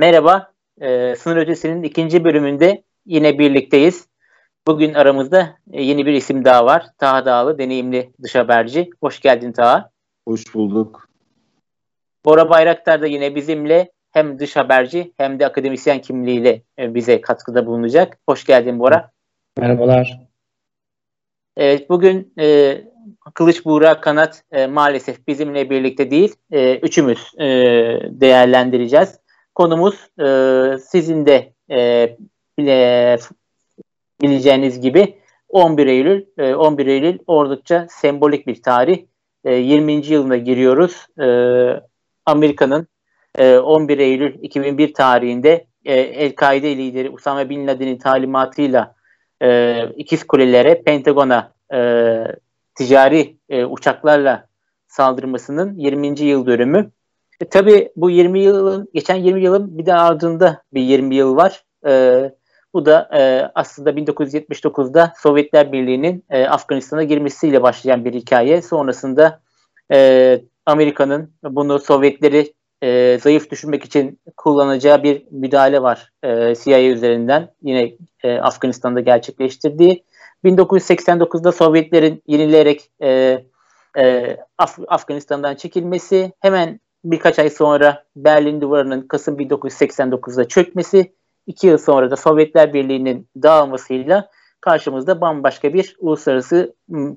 merhaba. E, Sınır Ötesi'nin ikinci bölümünde yine birlikteyiz. Bugün aramızda e, yeni bir isim daha var. Taha Dağlı, deneyimli dış haberci. Hoş geldin Taha. Hoş bulduk. Bora Bayraktar da yine bizimle hem dış haberci hem de akademisyen kimliğiyle e, bize katkıda bulunacak. Hoş geldin Bora. Merhabalar. Evet, bugün e, Kılıç Buğra Kanat e, maalesef bizimle birlikte değil. E, üçümüz e, değerlendireceğiz. Konumuz e, sizin de e, bile, bileceğiniz gibi 11 Eylül. E, 11 Eylül oldukça sembolik bir tarih. E, 20. yılına giriyoruz. E, Amerika'nın e, 11 Eylül 2001 tarihinde e, El-Kaide lideri Usame Bin Laden'in talimatıyla e, ikiz kulelere, Pentagon'a e, ticari e, uçaklarla saldırmasının 20. yıl dönümü. E, tabii bu 20 yılın, geçen 20 yılın bir de ardında bir 20 yıl var. E, bu da e, aslında 1979'da Sovyetler Birliği'nin e, Afganistan'a girmesiyle başlayan bir hikaye. Sonrasında e, Amerika'nın bunu Sovyetleri e, zayıf düşürmek için kullanacağı bir müdahale var e, CIA üzerinden yine e, Afganistan'da gerçekleştirdiği. 1989'da Sovyetlerin yenileyerek e, e, Af- Afganistan'dan çekilmesi, hemen birkaç ay sonra Berlin Duvarı'nın Kasım 1989'da çökmesi, iki yıl sonra da Sovyetler Birliği'nin dağılmasıyla karşımızda bambaşka bir uluslararası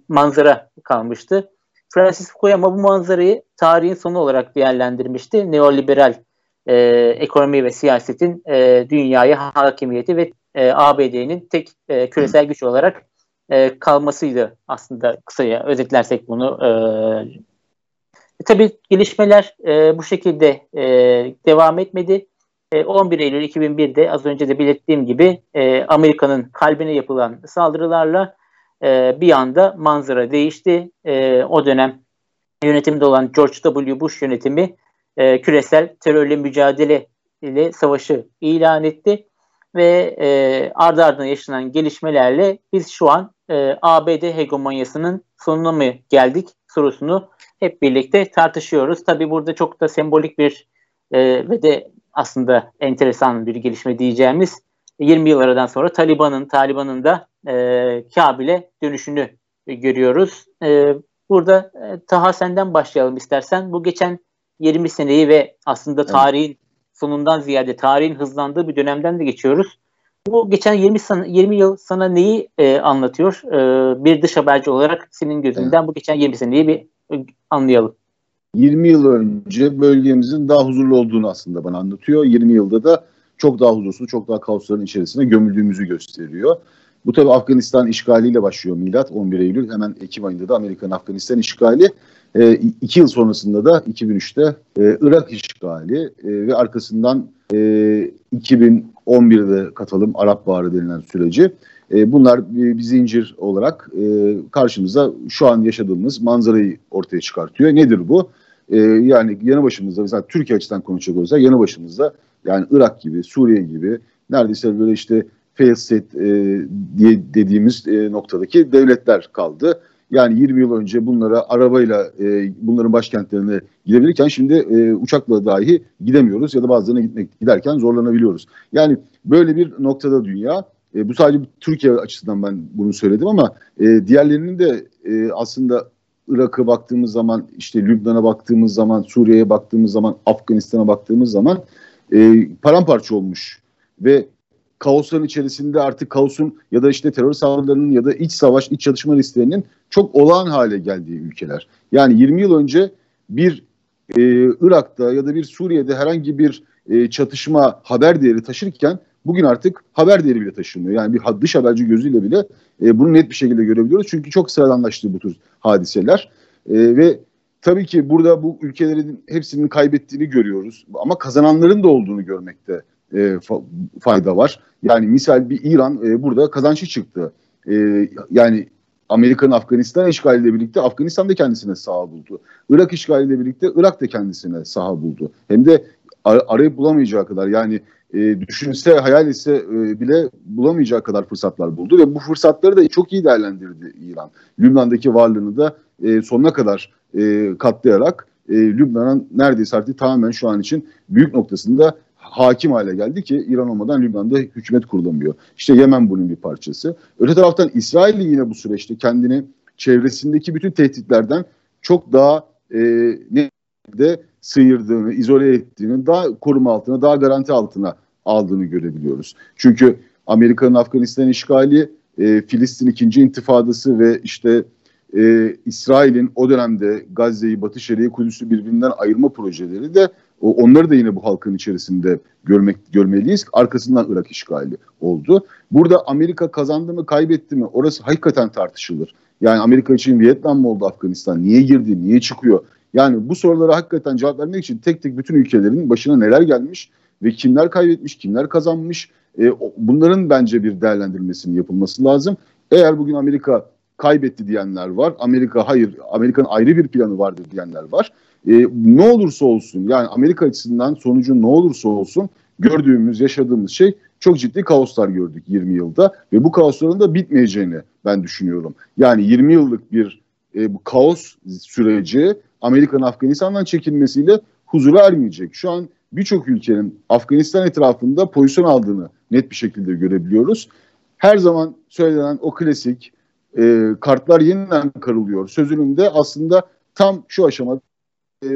manzara kalmıştı. Francis Fukuyama bu manzarayı tarihin sonu olarak değerlendirmişti. Neoliberal e, ekonomi ve siyasetin e, dünyaya hakimiyeti ve e, ABD'nin tek e, küresel güç olarak e, kalmasıydı aslında kısaca özetlersek bunu. E, e, tabii gelişmeler e, bu şekilde e, devam etmedi. E, 11 Eylül 2001'de az önce de belirttiğim gibi e, Amerika'nın kalbine yapılan saldırılarla e, bir anda manzara değişti. E, o dönem yönetimde olan George W. Bush yönetimi e, küresel terörle mücadele ile savaşı ilan etti ve e, ardı ardına yaşanan gelişmelerle biz şu an e, ABD hegemonyasının sonuna mı geldik sorusunu hep birlikte tartışıyoruz. Tabi burada çok da sembolik bir e, ve de aslında enteresan bir gelişme diyeceğimiz 20 yıl aradan sonra Taliban'ın Taliban'ın da e, Kabil'e dönüşünü görüyoruz. E, burada e, Taha senden başlayalım istersen. Bu geçen 20 seneyi ve aslında tarihin sonundan ziyade tarihin hızlandığı bir dönemden de geçiyoruz. Bu geçen 20, sana, 20 yıl sana neyi e, anlatıyor? E, bir dış haberci olarak senin gözünden evet. bu geçen 20 seneyi bir e, anlayalım. 20 yıl önce bölgemizin daha huzurlu olduğunu aslında bana anlatıyor. 20 yılda da çok daha huzursuz, çok daha kaosların içerisine gömüldüğümüzü gösteriyor. Bu tabi Afganistan işgaliyle başlıyor milat 11 Eylül. Hemen Ekim ayında da Amerika'nın Afganistan işgali. E, iki yıl sonrasında da 2003'te e, Irak işgali e, ve arkasından e, 2011'de katalım Arap Baharı denilen süreci. E, bunlar bir, bir zincir olarak e, karşımıza şu an yaşadığımız manzarayı ortaya çıkartıyor. Nedir bu? E, yani yanı başımızda mesela Türkiye açısından konuşacak olursak yanı başımızda yani Irak gibi, Suriye gibi neredeyse böyle işte fail state e, diye dediğimiz e, noktadaki devletler kaldı. Yani 20 yıl önce bunlara arabayla e, bunların başkentlerine gidebilirken şimdi e, uçakla dahi gidemiyoruz ya da bazılarına gitmek giderken zorlanabiliyoruz. Yani böyle bir noktada dünya. E, bu sadece Türkiye açısından ben bunu söyledim ama e, diğerlerinin de e, aslında Irak'a baktığımız zaman, işte Lübnan'a baktığımız zaman, Suriye'ye baktığımız zaman, Afganistan'a baktığımız zaman e, paramparça olmuş ve kaosların içerisinde artık kaosun ya da işte terör saldırılarının ya da iç savaş, iç çatışma risklerinin çok olağan hale geldiği ülkeler. Yani 20 yıl önce bir e, Irak'ta ya da bir Suriye'de herhangi bir e, çatışma haber değeri taşırken bugün artık haber değeri bile taşınmıyor. Yani bir dış haberci gözüyle bile e, bunu net bir şekilde görebiliyoruz. Çünkü çok sıradanlaştı bu tür hadiseler. E, ve tabii ki burada bu ülkelerin hepsinin kaybettiğini görüyoruz. Ama kazananların da olduğunu görmekte e, fayda var. Yani misal bir İran e, burada kazançlı çıktı. E, yani Amerika'nın Afganistan işgaliyle birlikte Afganistan da kendisine saha buldu. Irak işgaliyle birlikte Irak da kendisine saha buldu. Hem de ar- arayıp bulamayacağı kadar yani e, düşünse hayal etse e, bile bulamayacağı kadar fırsatlar buldu ve bu fırsatları da çok iyi değerlendirdi İran. Lübnan'daki varlığını da e, sonuna kadar e, katlayarak e, Lübnan'ın neredeyse artık tamamen şu an için büyük noktasında hakim hale geldi ki İran olmadan Lübnan'da hükümet kurulamıyor. İşte Yemen bunun bir parçası. Öte taraftan İsrail yine bu süreçte kendini çevresindeki bütün tehditlerden çok daha e, ne de sıyırdığını, izole ettiğini, daha koruma altına, daha garanti altına aldığını görebiliyoruz. Çünkü Amerika'nın Afganistan işgali, e, Filistin ikinci intifadası ve işte e, İsrail'in o dönemde Gazze'yi, Batı Şeria'yı, Kudüs'ü birbirinden ayırma projeleri de onları da yine bu halkın içerisinde görmek görmeliyiz. Arkasından Irak işgali oldu. Burada Amerika kazandı mı, kaybetti mi? Orası hakikaten tartışılır. Yani Amerika için Vietnam mı oldu Afganistan? Niye girdi? Niye çıkıyor? Yani bu sorulara hakikaten cevap vermek için tek tek bütün ülkelerin başına neler gelmiş ve kimler kaybetmiş, kimler kazanmış e, bunların bence bir değerlendirilmesinin yapılması lazım. Eğer bugün Amerika kaybetti diyenler var. Amerika hayır, Amerika'nın ayrı bir planı vardır diyenler var. E, ne olursa olsun yani Amerika açısından sonucu ne olursa olsun gördüğümüz, yaşadığımız şey çok ciddi kaoslar gördük 20 yılda ve bu kaosların da bitmeyeceğini ben düşünüyorum. Yani 20 yıllık bir e, bu kaos süreci Amerika'nın Afganistan'dan çekilmesiyle huzura ermeyecek. Şu an birçok ülkenin Afganistan etrafında pozisyon aldığını net bir şekilde görebiliyoruz. Her zaman söylenen o klasik e, kartlar yeniden karılıyor sözünün de aslında tam şu aşamada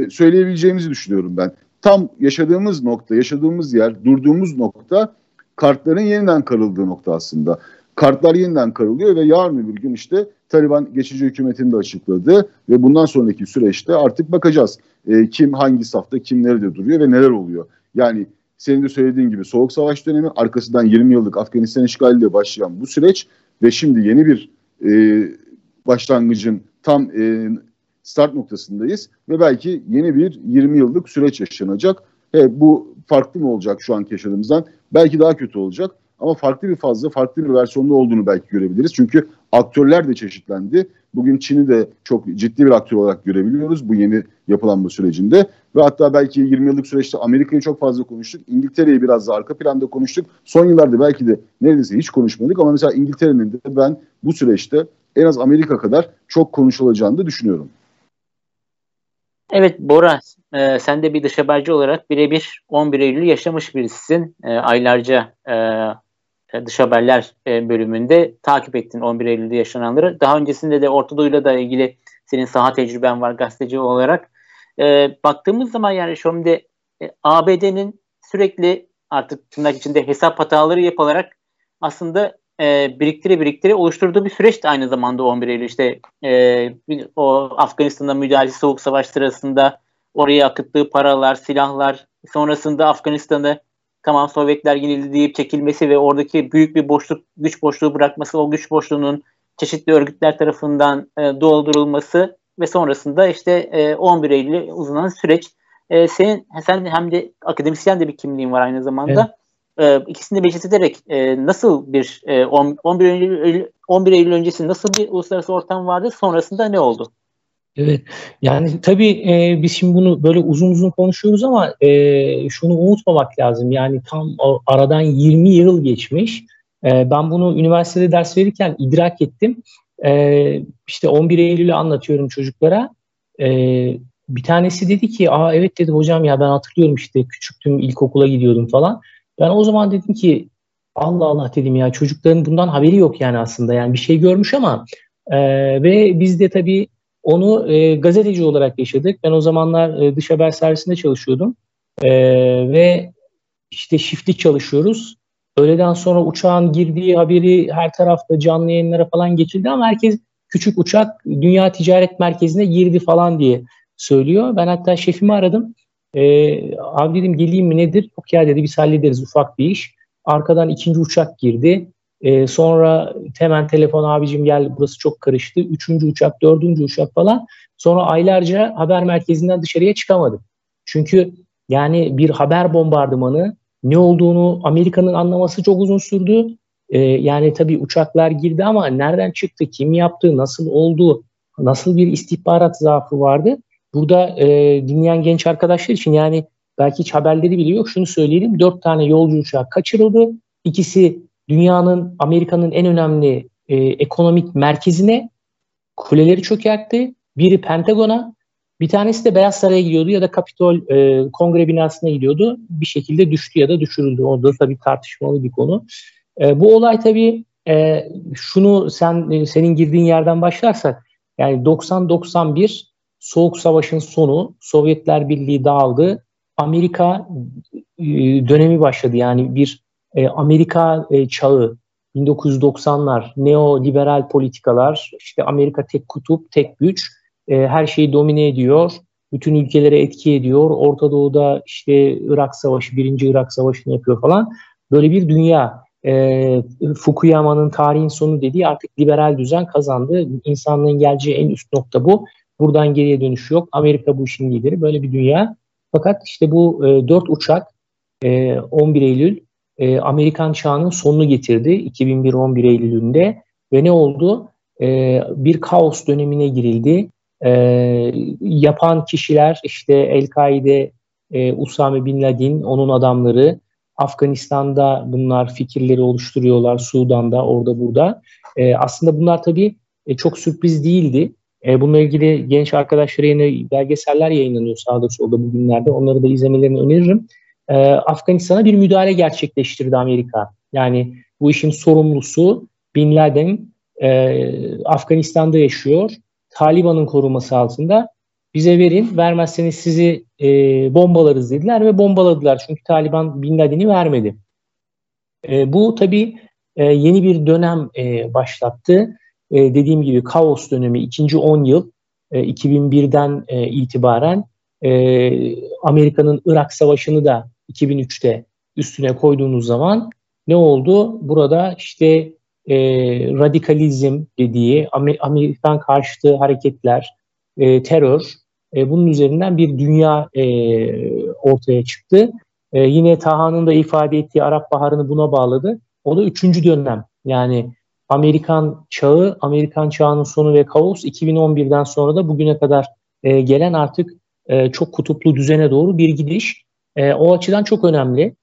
söyleyebileceğimizi düşünüyorum ben. Tam yaşadığımız nokta, yaşadığımız yer, durduğumuz nokta kartların yeniden karıldığı nokta aslında. Kartlar yeniden karılıyor ve yarın öbür gün işte Taliban geçici hükümetini de açıkladı ve bundan sonraki süreçte artık bakacağız. E, kim hangi safta, kim nerede duruyor ve neler oluyor. Yani senin de söylediğin gibi Soğuk Savaş dönemi arkasından 20 yıllık Afganistan işgaliyle başlayan bu süreç ve şimdi yeni bir e, başlangıcın tam e, start noktasındayız ve belki yeni bir 20 yıllık süreç yaşanacak. He, bu farklı mı olacak şu anki yaşadığımızdan? Belki daha kötü olacak ama farklı bir fazla, farklı bir versiyonda olduğunu belki görebiliriz. Çünkü aktörler de çeşitlendi. Bugün Çin'i de çok ciddi bir aktör olarak görebiliyoruz bu yeni yapılan bu sürecinde. Ve hatta belki 20 yıllık süreçte Amerika'yı çok fazla konuştuk. İngiltere'yi biraz da arka planda konuştuk. Son yıllarda belki de neredeyse hiç konuşmadık ama mesela İngiltere'nin de ben bu süreçte en az Amerika kadar çok konuşulacağını da düşünüyorum. Evet Bora, e, sen de bir dış haberci olarak birebir 11 Eylül yaşamış birisisin. E, aylarca e, e, dış haberler e, bölümünde takip ettin 11 Eylül'de yaşananları. Daha öncesinde de Orta Doğu'yla da ilgili senin saha tecrüben var gazeteci olarak. E, baktığımız zaman yani anda e, ABD'nin sürekli artık tırnak içinde hesap hataları yapılarak aslında e, biriktire biriktire oluşturduğu bir süreçti aynı zamanda 11 Eylül işte e, o Afganistan'da müdahale soğuk savaş sırasında oraya akıttığı paralar, silahlar sonrasında Afganistan'ı tamam Sovyetler yenildi deyip çekilmesi ve oradaki büyük bir boşluk, güç boşluğu bırakması, o güç boşluğunun çeşitli örgütler tarafından e, doldurulması ve sonrasında işte e, 11 Eylül'e uzanan süreç. E, senin sen hem de akademisyen de bir kimliğin var aynı zamanda. E, ikisini birleştirerek ederek e, nasıl bir e, 11 Eylül 11 Eylül öncesi nasıl bir uluslararası ortam vardı? Sonrasında ne oldu? Evet yani tabii e, biz şimdi bunu böyle uzun uzun konuşuyoruz ama e, şunu unutmamak lazım. Yani tam aradan 20 yıl geçmiş. E, ben bunu üniversitede ders verirken idrak ettim. E, işte 11 Eylül'ü anlatıyorum çocuklara. E, bir tanesi dedi ki aa evet dedi hocam ya ben hatırlıyorum işte küçüktüm ilkokula gidiyordum falan. Ben o zaman dedim ki Allah Allah dedim ya çocukların bundan haberi yok yani aslında yani bir şey görmüş ama e, ve biz de tabii onu e, gazeteci olarak yaşadık. Ben o zamanlar e, dış haber servisinde çalışıyordum. E, ve işte shiftli çalışıyoruz. Öğleden sonra uçağın girdiği haberi her tarafta canlı yayınlara falan geçildi ama herkes küçük uçak Dünya Ticaret Merkezi'ne girdi falan diye söylüyor. Ben hatta şefimi aradım. E, abi dedim geleyim mi nedir? Yok ya dedi biz hallederiz ufak bir iş. Arkadan ikinci uçak girdi. E, sonra hemen telefon abicim gel burası çok karıştı. Üçüncü uçak, dördüncü uçak falan. Sonra aylarca haber merkezinden dışarıya çıkamadım. Çünkü yani bir haber bombardımanı ne olduğunu Amerika'nın anlaması çok uzun sürdü. E, yani tabii uçaklar girdi ama nereden çıktı, kim yaptı, nasıl oldu, nasıl bir istihbarat zaafı vardı. Burada e, dinleyen genç arkadaşlar için yani belki hiç haberleri bile yok. Şunu söyleyelim. Dört tane yolcu uçağı kaçırıldı. İkisi dünyanın, Amerika'nın en önemli e, ekonomik merkezine kuleleri çökertti. Biri Pentagon'a, Bir tanesi de Beyaz Saray'a gidiyordu ya da Kapitol e, Kongre binasına gidiyordu. Bir şekilde düştü ya da düşürüldü. Orada tabii tartışmalı bir konu. E, bu olay tabii e, şunu sen e, senin girdiğin yerden başlarsak yani 90-91 Soğuk Savaş'ın sonu Sovyetler Birliği dağıldı. Amerika e, dönemi başladı. Yani bir e, Amerika e, çağı 1990'lar neoliberal politikalar işte Amerika tek kutup tek güç her şeyi domine ediyor. Bütün ülkelere etki ediyor. Orta Doğu'da işte Irak Savaşı, birinci Irak Savaşı'nı yapıyor falan. Böyle bir dünya. Fukuyama'nın tarihin sonu dediği artık liberal düzen kazandı. İnsanlığın geleceği en üst nokta bu. Buradan geriye dönüş yok. Amerika bu işin lideri. Böyle bir dünya. Fakat işte bu e, 4 uçak e, 11 Eylül e, Amerikan çağının sonunu getirdi 2001 11 Eylül'ünde ve ne oldu? E, bir kaos dönemine girildi. E, yapan kişiler işte El-Kaide, e, Usame Bin Laden, onun adamları, Afganistan'da bunlar fikirleri oluşturuyorlar, Sudan'da, orada burada. E, aslında bunlar tabii e, çok sürpriz değildi. E, bununla ilgili genç arkadaşlara yine belgeseller yayınlanıyor sağda solda bugünlerde. Onları da izlemelerini öneririm e, Afganistan'a bir müdahale gerçekleştirdi Amerika. Yani bu işin sorumlusu Bin Laden e, Afganistan'da yaşıyor. Taliban'ın koruması altında. Bize verin, vermezseniz sizi e, bombalarız dediler ve bombaladılar. Çünkü Taliban Bin Laden'i vermedi. E, bu tabii e, yeni bir dönem e, başlattı. E, dediğim gibi kaos dönemi ikinci 10 yıl e, 2001'den e, itibaren e, Amerika'nın Irak Savaşı'nı da 2003'te üstüne koyduğunuz zaman ne oldu? Burada işte e, radikalizm dediği Amerikan karşıtı hareketler, e, terör e, bunun üzerinden bir dünya e, ortaya çıktı. E, yine Taha'nın da ifade ettiği Arap Baharı'nı buna bağladı. O da üçüncü dönem. Yani Amerikan çağı, Amerikan çağının sonu ve kaos 2011'den sonra da bugüne kadar e, gelen artık e, çok kutuplu düzene doğru bir gidiş. E, o açıdan çok önemli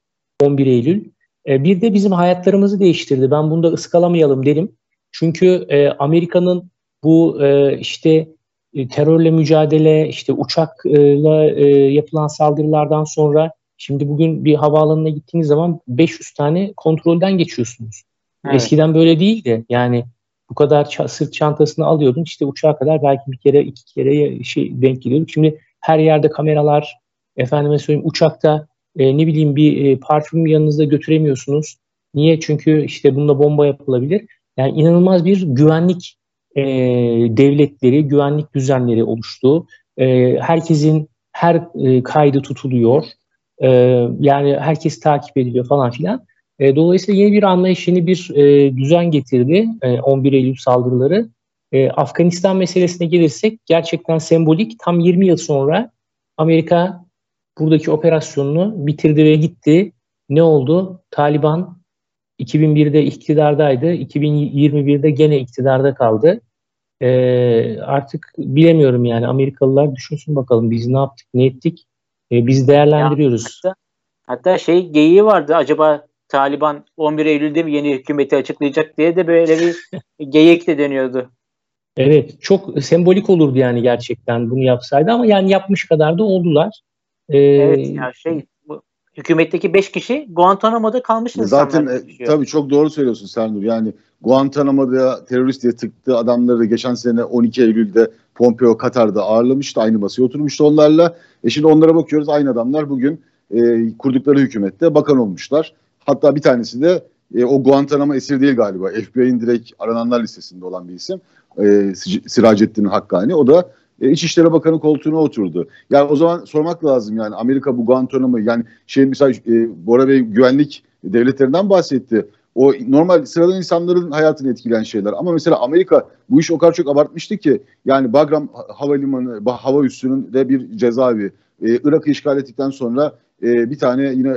11 Eylül. E, bir de bizim hayatlarımızı değiştirdi. Ben bunda ıskalamayalım derim. Çünkü e, Amerika'nın bu e, işte e, terörle mücadele, işte uçakla e, yapılan saldırılardan sonra şimdi bugün bir havaalanına gittiğiniz zaman 500 tane kontrolden geçiyorsunuz. Evet. Eskiden böyle değildi. Yani bu kadar ça- sırt çantasını alıyordun işte uçağa kadar belki bir kere iki kere şey denk geliyorduk. Şimdi her yerde kameralar, Efendime söyleyeyim uçakta e, ne bileyim bir e, parfüm yanınızda götüremiyorsunuz. Niye? Çünkü işte bunda bomba yapılabilir. Yani inanılmaz bir güvenlik e, devletleri, güvenlik düzenleri oluştu. E, herkesin her e, kaydı tutuluyor. E, yani herkes takip ediliyor falan filan. E, dolayısıyla yeni bir anlayış, yeni bir e, düzen getirdi e, 11 Eylül saldırıları. E, Afganistan meselesine gelirsek gerçekten sembolik. Tam 20 yıl sonra Amerika buradaki operasyonunu bitirdi ve gitti. Ne oldu? Taliban 2001'de iktidardaydı. 2021'de gene iktidarda kaldı. Ee, artık bilemiyorum yani Amerikalılar düşünsün bakalım biz ne yaptık ne ettik. Ee, biz değerlendiriyoruz. Ya, hatta, hatta şey geyiği vardı acaba Taliban 11 Eylül'de mi yeni hükümeti açıklayacak diye de böyle bir geyik de deniyordu. Evet çok sembolik olurdu yani gerçekten bunu yapsaydı ama yani yapmış kadar da oldular. Ee, evet ya şey bu, hükümetteki 5 kişi Guantanamo'da kalmış Zaten e, tabii çok doğru söylüyorsun Sernur. Yani Guantanamo'da terörist diye tıktığı adamları geçen sene 12 Eylül'de Pompeo Katar'da ağırlamıştı. Aynı masaya oturmuştu onlarla. E şimdi onlara bakıyoruz aynı adamlar bugün e, kurdukları hükümette bakan olmuşlar. Hatta bir tanesi de e, o Guantanamo esir değil galiba. FBI'nin direkt arananlar listesinde olan bir isim. E, Siracettin Hakkani. O da e, İçişleri Bakanı koltuğuna oturdu. Yani o zaman sormak lazım yani Amerika bu Guantanamo yani şey mesela e, Bora Bey güvenlik devletlerinden bahsetti. O normal sıradan insanların hayatını etkileyen şeyler. Ama mesela Amerika bu iş o kadar çok abartmıştı ki yani Bagram Havalimanı, hava üssünün de bir cezaevi. Ee, Irak'ı işgal ettikten sonra e, bir tane yine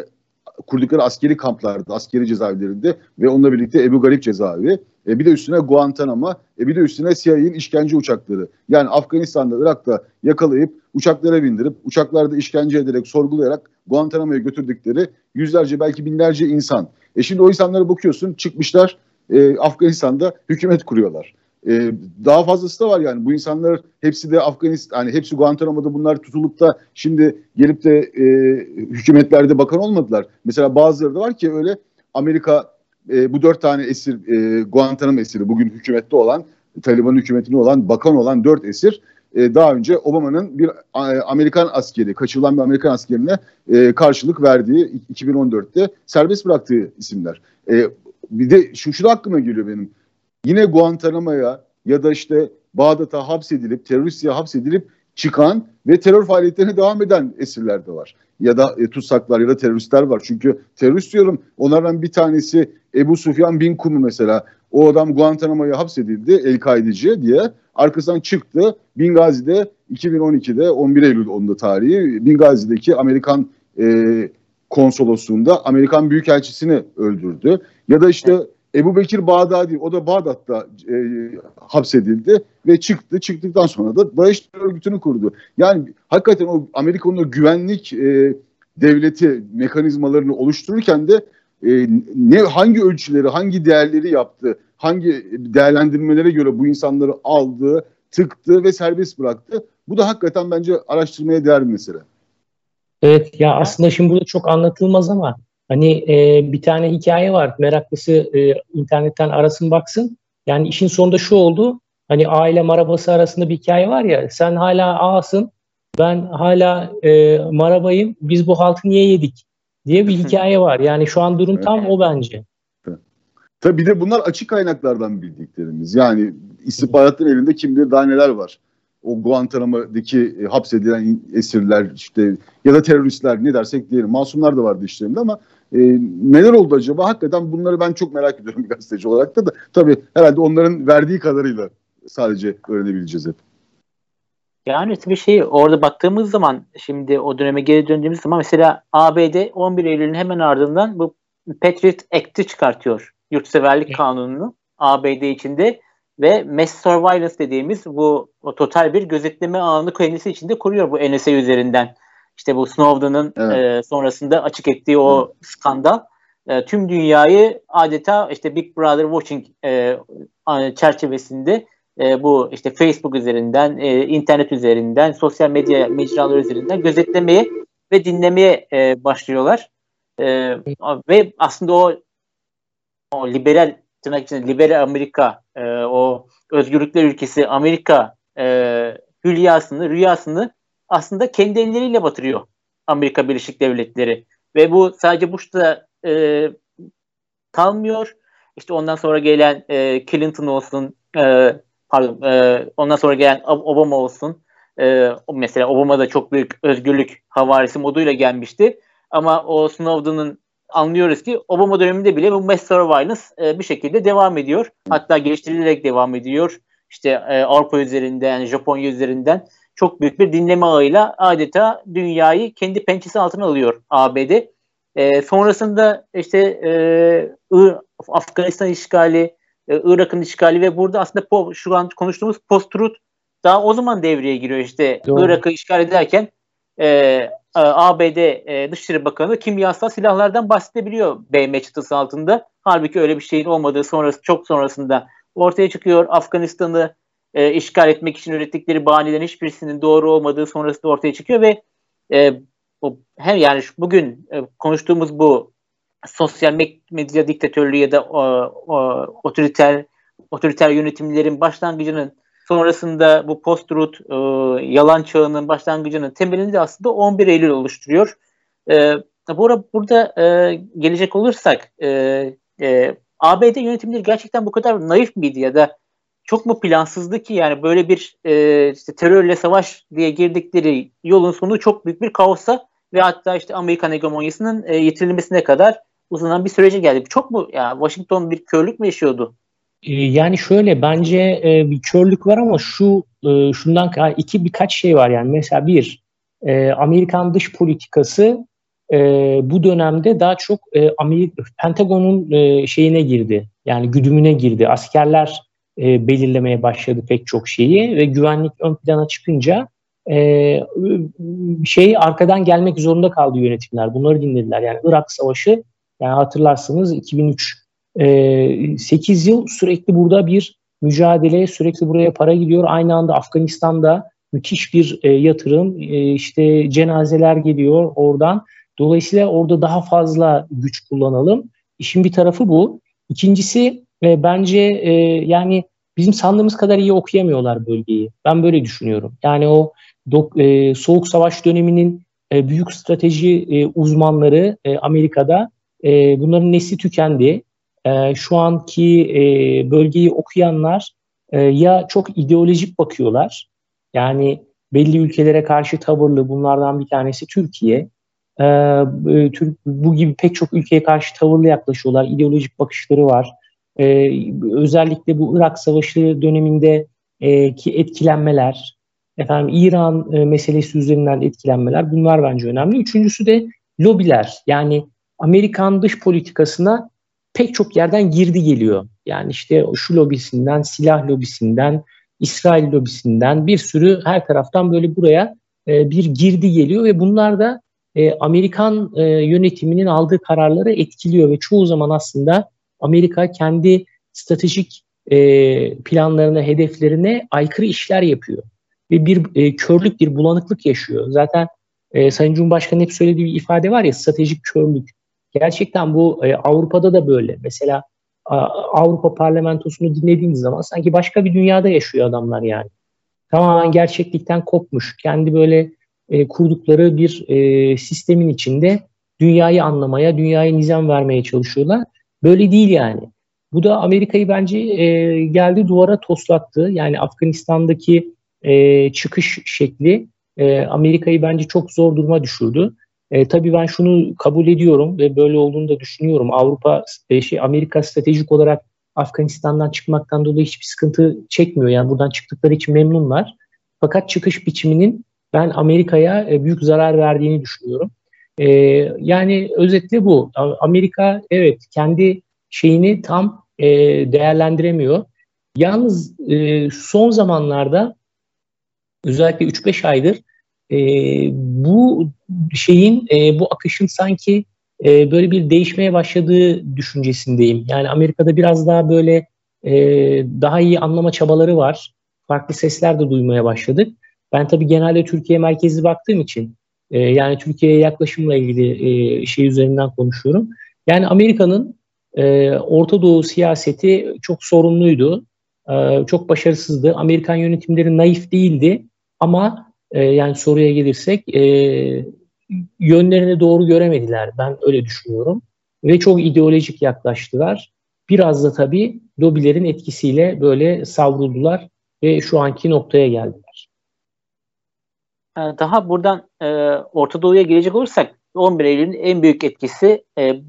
kurdukları askeri kamplarda, askeri cezaevlerinde ve onunla birlikte Ebu Garip cezaevi. E, bir de üstüne Guantanamo, e, bir de üstüne CIA'nin işkence uçakları. Yani Afganistan'da, Irak'ta yakalayıp uçaklara bindirip uçaklarda işkence ederek, sorgulayarak Guantanamo'ya götürdükleri yüzlerce belki binlerce insan. E şimdi o insanlara bakıyorsun çıkmışlar e, Afganistan'da hükümet kuruyorlar. E, daha fazlası da var yani. Bu insanlar hepsi de Afganistan, hani hepsi Guantanamo'da bunlar tutulup da şimdi gelip de e, hükümetlerde bakan olmadılar. Mesela bazıları da var ki öyle Amerika e, bu dört tane esir, e, Guantanamo esiri bugün hükümette olan, Taliban hükümetinde olan, bakan olan dört esir e, daha önce Obama'nın bir Amerikan askeri, kaçırılan bir Amerikan askerine e, karşılık verdiği 2014'te serbest bıraktığı isimler. E, bir de şu, şu da aklıma geliyor benim. Yine Guantanamo'ya ya da işte Bağdat'a hapsedilip, teröristliğe hapsedilip çıkan ve terör faaliyetlerine devam eden esirler de var. Ya da e, tutsaklar ya da teröristler var. Çünkü terörist diyorum onlardan bir tanesi Ebu Sufyan bin Kumu mesela. O adam Guantanamo'ya hapsedildi El-Kaideci diye. Arkasından çıktı. Bingazi'de 2012'de 11 Eylül onda tarihi Bingazi'deki Amerikan e, konsolosluğunda Amerikan Büyükelçisini öldürdü. Ya da işte Ebu Bekir Bağdadi o da Bağdat'ta e, hapsedildi ve çıktı. Çıktıktan sonra da DAEŞ örgütünü kurdu. Yani hakikaten o Amerika'nın o güvenlik e, devleti mekanizmalarını oluştururken de e, ne hangi ölçüleri, hangi değerleri yaptı, hangi değerlendirmelere göre bu insanları aldı, tıktı ve serbest bıraktı. Bu da hakikaten bence araştırmaya değer bir mesele. Evet ya aslında şimdi burada çok anlatılmaz ama hani e, bir tane hikaye var. Meraklısı e, internetten arasın baksın. Yani işin sonunda şu oldu. Hani aile marabası arasında bir hikaye var ya. Sen hala ağasın. Ben hala e, marabayım. Biz bu haltı niye yedik? diye bir hikaye var. Yani şu an durum tam o bence. Tabii bir de bunlar açık kaynaklardan bildiklerimiz. Yani istihbaratın elinde kim bilir daha neler var. O Guantanamo'daki e, hapsedilen esirler işte ya da teröristler ne dersek diyelim. Masumlar da vardı işlerinde ama e, neler oldu acaba? Hakikaten bunları ben çok merak ediyorum bir gazeteci olarak da da. Tabii herhalde onların verdiği kadarıyla sadece öğrenebileceğiz hep. Yani bir şey orada baktığımız zaman şimdi o döneme geri döndüğümüz zaman mesela ABD 11 Eylül'ün hemen ardından bu Patriot Act'i çıkartıyor. Yurtseverlik kanununu ABD içinde ve mass surveillance dediğimiz bu o total bir gözetleme ağını kendisi içinde kuruyor bu NSA üzerinden. İşte bu Snowden'ın evet. e, sonrasında açık ettiği o evet. skandal e, tüm dünyayı adeta işte Big Brother Watching e, çerçevesinde e, bu işte Facebook üzerinden, e, internet üzerinden, sosyal medya mecraları üzerinden gözetlemeye ve dinlemeye e, başlıyorlar. E, ve aslında o o liberal tırnak içinde liberal Amerika, e, o özgürlükler ülkesi Amerika e, hülyasını, rüyasını aslında kendi elleriyle batırıyor Amerika Birleşik Devletleri. Ve bu sadece Bush'ta e, kalmıyor. İşte ondan sonra gelen e, Clinton olsun, e, pardon e, ondan sonra gelen Obama olsun. E, mesela Obama da çok büyük özgürlük havarisi moduyla gelmişti. Ama o Snowden'ın anlıyoruz ki Obama döneminde bile bu mass surveillance e, bir şekilde devam ediyor. Hatta geliştirilerek devam ediyor. İşte e, Avrupa üzerinden, Japonya üzerinden çok büyük bir dinleme ağıyla adeta dünyayı kendi pençesi altına alıyor ABD. E, sonrasında işte e, Afganistan işgali, e, Irak'ın işgali ve burada aslında po, şu an konuştuğumuz post-truth daha o zaman devreye giriyor işte Doğru. Irak'ı işgal ederken e, ABD e, Dışişleri Bakanı kimyasal silahlardan bahsedebiliyor BM çıtısı altında. Halbuki öyle bir şeyin olmadığı sonrası çok sonrasında ortaya çıkıyor. Afganistan'ı e, işgal etmek için ürettikleri bahanelerin hiçbirisinin doğru olmadığı sonrasında ortaya çıkıyor ve e, o, hem yani şu, bugün e, konuştuğumuz bu sosyal medya diktatörlüğü ya da o, o, otoriter otoriter yönetimlerin başlangıcının sonrasında bu post-truth e, yalan çağının başlangıcının temelini de aslında 11 Eylül oluşturuyor. E, burada burada e, gelecek olursak e, e, ABD yönetimleri gerçekten bu kadar naif miydi ya da çok mu plansızdı ki yani böyle bir e, işte terörle savaş diye girdikleri yolun sonu çok büyük bir kaosa ve hatta işte Amerikan hegemonyasının e, yitirilmesine kadar uzanan bir sürece geldi. Çok mu ya Washington bir körlük mü yaşıyordu? Ee, yani şöyle bence e, bir körlük var ama şu e, şundan iki birkaç şey var yani mesela bir e, Amerikan dış politikası e, bu dönemde daha çok e, Amerika Pentagon'un e, şeyine girdi yani güdümüne girdi askerler e, belirlemeye başladı pek çok şeyi ve güvenlik ön plana çıkınca e, şey arkadan gelmek zorunda kaldı yönetimler bunları dinlediler yani Irak Savaşı yani hatırlarsınız 2003 e, 8 yıl sürekli burada bir mücadele sürekli buraya para gidiyor. Aynı anda Afganistan'da müthiş bir e, yatırım e, işte cenazeler geliyor oradan. Dolayısıyla orada daha fazla güç kullanalım. İşin bir tarafı bu. İkincisi e, bence e, yani bizim sandığımız kadar iyi okuyamıyorlar bölgeyi. Ben böyle düşünüyorum. Yani o dok, e, soğuk savaş döneminin e, büyük strateji e, uzmanları e, Amerika'da e, bunların nesli tükendi. E, şu anki e, bölgeyi okuyanlar e, ya çok ideolojik bakıyorlar. Yani belli ülkelere karşı tavırlı bunlardan bir tanesi Türkiye. E, Türk, bu gibi pek çok ülkeye karşı tavırlı yaklaşıyorlar. İdeolojik bakışları var. Ee, özellikle bu Irak Savaşı döneminde e, ki etkilenmeler, efendim İran e, meselesi üzerinden etkilenmeler bunlar bence önemli. Üçüncüsü de lobiler. Yani Amerikan dış politikasına pek çok yerden girdi geliyor. Yani işte şu lobisinden, silah lobisinden, İsrail lobisinden bir sürü her taraftan böyle buraya e, bir girdi geliyor ve bunlar da e, Amerikan e, yönetiminin aldığı kararları etkiliyor ve çoğu zaman aslında Amerika kendi stratejik e, planlarına, hedeflerine aykırı işler yapıyor. Ve bir e, körlük, bir bulanıklık yaşıyor. Zaten e, Sayın Cumhurbaşkanı hep söylediği bir ifade var ya stratejik körlük. Gerçekten bu e, Avrupa'da da böyle. Mesela Avrupa Parlamentosu'nu dinlediğiniz zaman sanki başka bir dünyada yaşıyor adamlar yani. Tamamen gerçeklikten kopmuş. Kendi böyle e, kurdukları bir e, sistemin içinde dünyayı anlamaya, dünyaya nizam vermeye çalışıyorlar. Böyle değil yani. Bu da Amerika'yı bence e, geldi duvara toslattı. Yani Afganistan'daki e, çıkış şekli e, Amerika'yı bence çok zor duruma düşürdü. E, tabii ben şunu kabul ediyorum ve böyle olduğunu da düşünüyorum. Avrupa, e, şey Amerika stratejik olarak Afganistan'dan çıkmaktan dolayı hiçbir sıkıntı çekmiyor. Yani buradan çıktıkları için memnunlar. Fakat çıkış biçiminin ben Amerika'ya e, büyük zarar verdiğini düşünüyorum. E, yani özetle bu. Amerika evet kendi şeyini tam e, değerlendiremiyor. Yalnız e, son zamanlarda özellikle 3-5 aydır e, bu şeyin, e, bu akışın sanki e, böyle bir değişmeye başladığı düşüncesindeyim. Yani Amerika'da biraz daha böyle e, daha iyi anlama çabaları var. Farklı sesler de duymaya başladık. Ben tabii genelde Türkiye merkezli baktığım için e, yani Türkiye'ye yaklaşımla ilgili e, şey üzerinden konuşuyorum. Yani Amerika'nın e, Orta Doğu siyaseti çok sorunluydu. E, çok başarısızdı. Amerikan yönetimleri naif değildi ama e, yani soruya gelirsek e, yönlerini doğru göremediler. Ben öyle düşünüyorum. Ve çok ideolojik yaklaştılar. Biraz da tabii lobilerin etkisiyle böyle savruldular ve şu anki noktaya geldiler. Ee, daha buradan e, Orta Doğu'ya gelecek olursak 11 Eylül'ün en büyük etkisi e,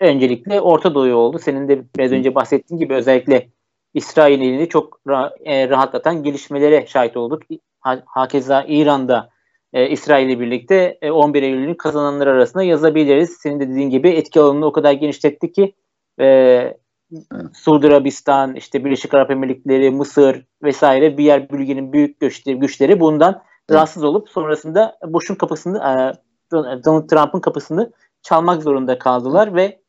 öncelikle Orta Doğu oldu. Senin de biraz önce bahsettiğin gibi özellikle İsrail'in elini çok ra- e, rahatlatan gelişmelere şahit olduk. Hakeza İran'da e, İsrail ile birlikte e, 11 Eylül'ün kazananlar arasında yazabiliriz. Senin de dediğin gibi etki alanını o kadar genişletti ki e, Suudi Arabistan, işte Birleşik Arap Emirlikleri, Mısır vesaire bir yer bölgenin büyük güçleri, güçleri bundan. Rahatsız olup sonrasında Bush'un kapısını e, Donald Trump'ın kapısını çalmak zorunda kaldılar ve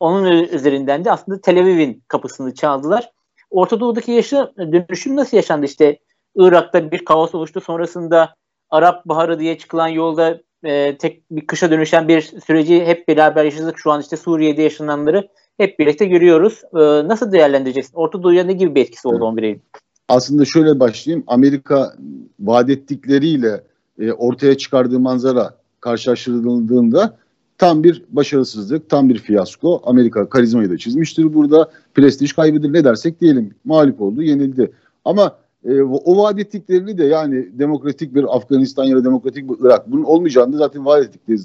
onun üzerinden de aslında Tel Aviv'in kapısını çaldılar. Orta Doğu'daki yaşa, dönüşüm nasıl yaşandı? İşte Irak'ta bir kaos oluştu. Sonrasında Arap Baharı diye çıkılan yolda e, tek bir kışa dönüşen bir süreci hep beraber yaşadık. Şu an işte Suriye'de yaşananları hep birlikte görüyoruz. E, nasıl değerlendireceksin? Orta Doğu'ya ne gibi bir etkisi oldu 11 Eylül? Aslında şöyle başlayayım. Amerika vaat ettikleriyle e, ortaya çıkardığı manzara karşılaştırıldığında tam bir başarısızlık, tam bir fiyasko. Amerika karizmayı da çizmiştir burada. Prestij kaybedilir ne dersek diyelim. Mağlup oldu, yenildi. Ama e, o vaat ettiklerini de yani demokratik bir Afganistan ya da demokratik bir Irak bunun olmayacağını zaten vaat ettikleri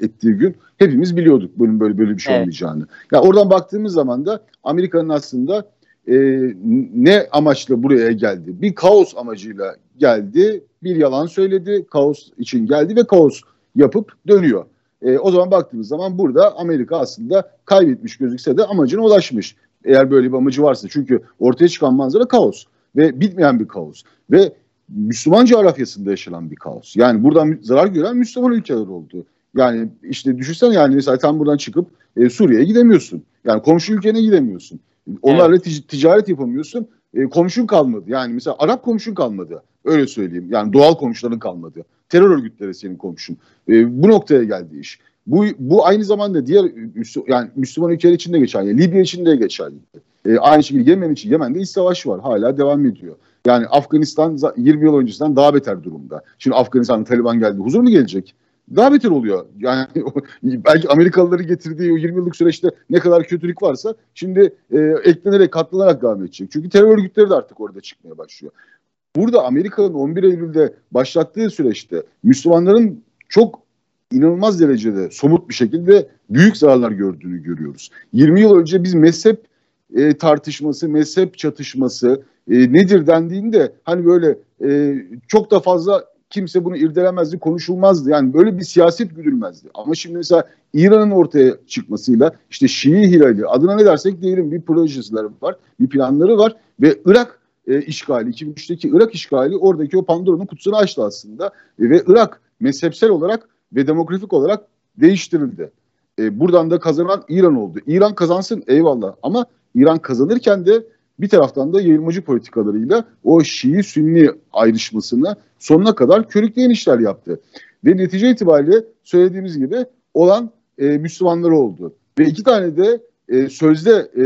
ettiği gün hepimiz biliyorduk bunun böyle böyle bir şey evet. olmayacağını. Ya yani oradan baktığımız zaman da Amerika'nın aslında e, ne amaçla buraya geldi? Bir kaos amacıyla geldi, bir yalan söyledi, kaos için geldi ve kaos yapıp dönüyor. E, o zaman baktığımız zaman burada Amerika aslında kaybetmiş gözükse de amacına ulaşmış. Eğer böyle bir amacı varsa çünkü ortaya çıkan manzara kaos ve bitmeyen bir kaos ve Müslüman coğrafyasında yaşanan bir kaos. Yani buradan zarar gören Müslüman ülkeler oldu. Yani işte düşünsene yani mesela sen buradan çıkıp e, Suriye'ye gidemiyorsun. Yani komşu ülkene gidemiyorsun. Onlarla evet. ticaret yapamıyorsun. e, komşun kalmadı. Yani mesela Arap komşun kalmadı. Öyle söyleyeyim. Yani doğal komşuların kalmadı. Terör örgütleri senin komşun. E, bu noktaya geldi iş. Bu, bu aynı zamanda diğer yani Müslüman ülkeler için de geçerli. Libya için de geçerli. E, aynı şekilde Yemen için. Yemen'de iç savaş var. Hala devam ediyor. Yani Afganistan 20 yıl öncesinden daha beter durumda. Şimdi Afganistan'da Taliban geldi. Huzur mu gelecek? Daha beter oluyor. Yani belki Amerikalıları getirdiği o 20 yıllık süreçte ne kadar kötülük varsa şimdi e, eklenerek katlanarak devam edecek. Çünkü terör örgütleri de artık orada çıkmaya başlıyor. Burada Amerika'nın 11 Eylül'de başlattığı süreçte Müslümanların çok inanılmaz derecede somut bir şekilde büyük zararlar gördüğünü görüyoruz. 20 yıl önce biz mezhep e, tartışması, mezhep çatışması e, nedir dendiğinde hani böyle e, çok da fazla kimse bunu irdelemezdi, konuşulmazdı. Yani böyle bir siyaset güdülmezdi. Ama şimdi mesela İran'ın ortaya çıkmasıyla işte Şii Hilali adına ne dersek diyelim bir projesiler var, bir planları var ve Irak e, işgali, 2003'teki Irak işgali oradaki o Pandora'nın kutusunu açtı aslında. E, ve Irak mezhepsel olarak ve demografik olarak değiştirildi. E, buradan da kazanan İran oldu. İran kazansın eyvallah ama İran kazanırken de bir taraftan da yayılmacı politikalarıyla o Şii-Sünni ayrışmasını sonuna kadar körükleyen işler yaptı. Ve netice itibariyle söylediğimiz gibi olan e, Müslümanlar oldu. Ve iki tane de e, sözde e,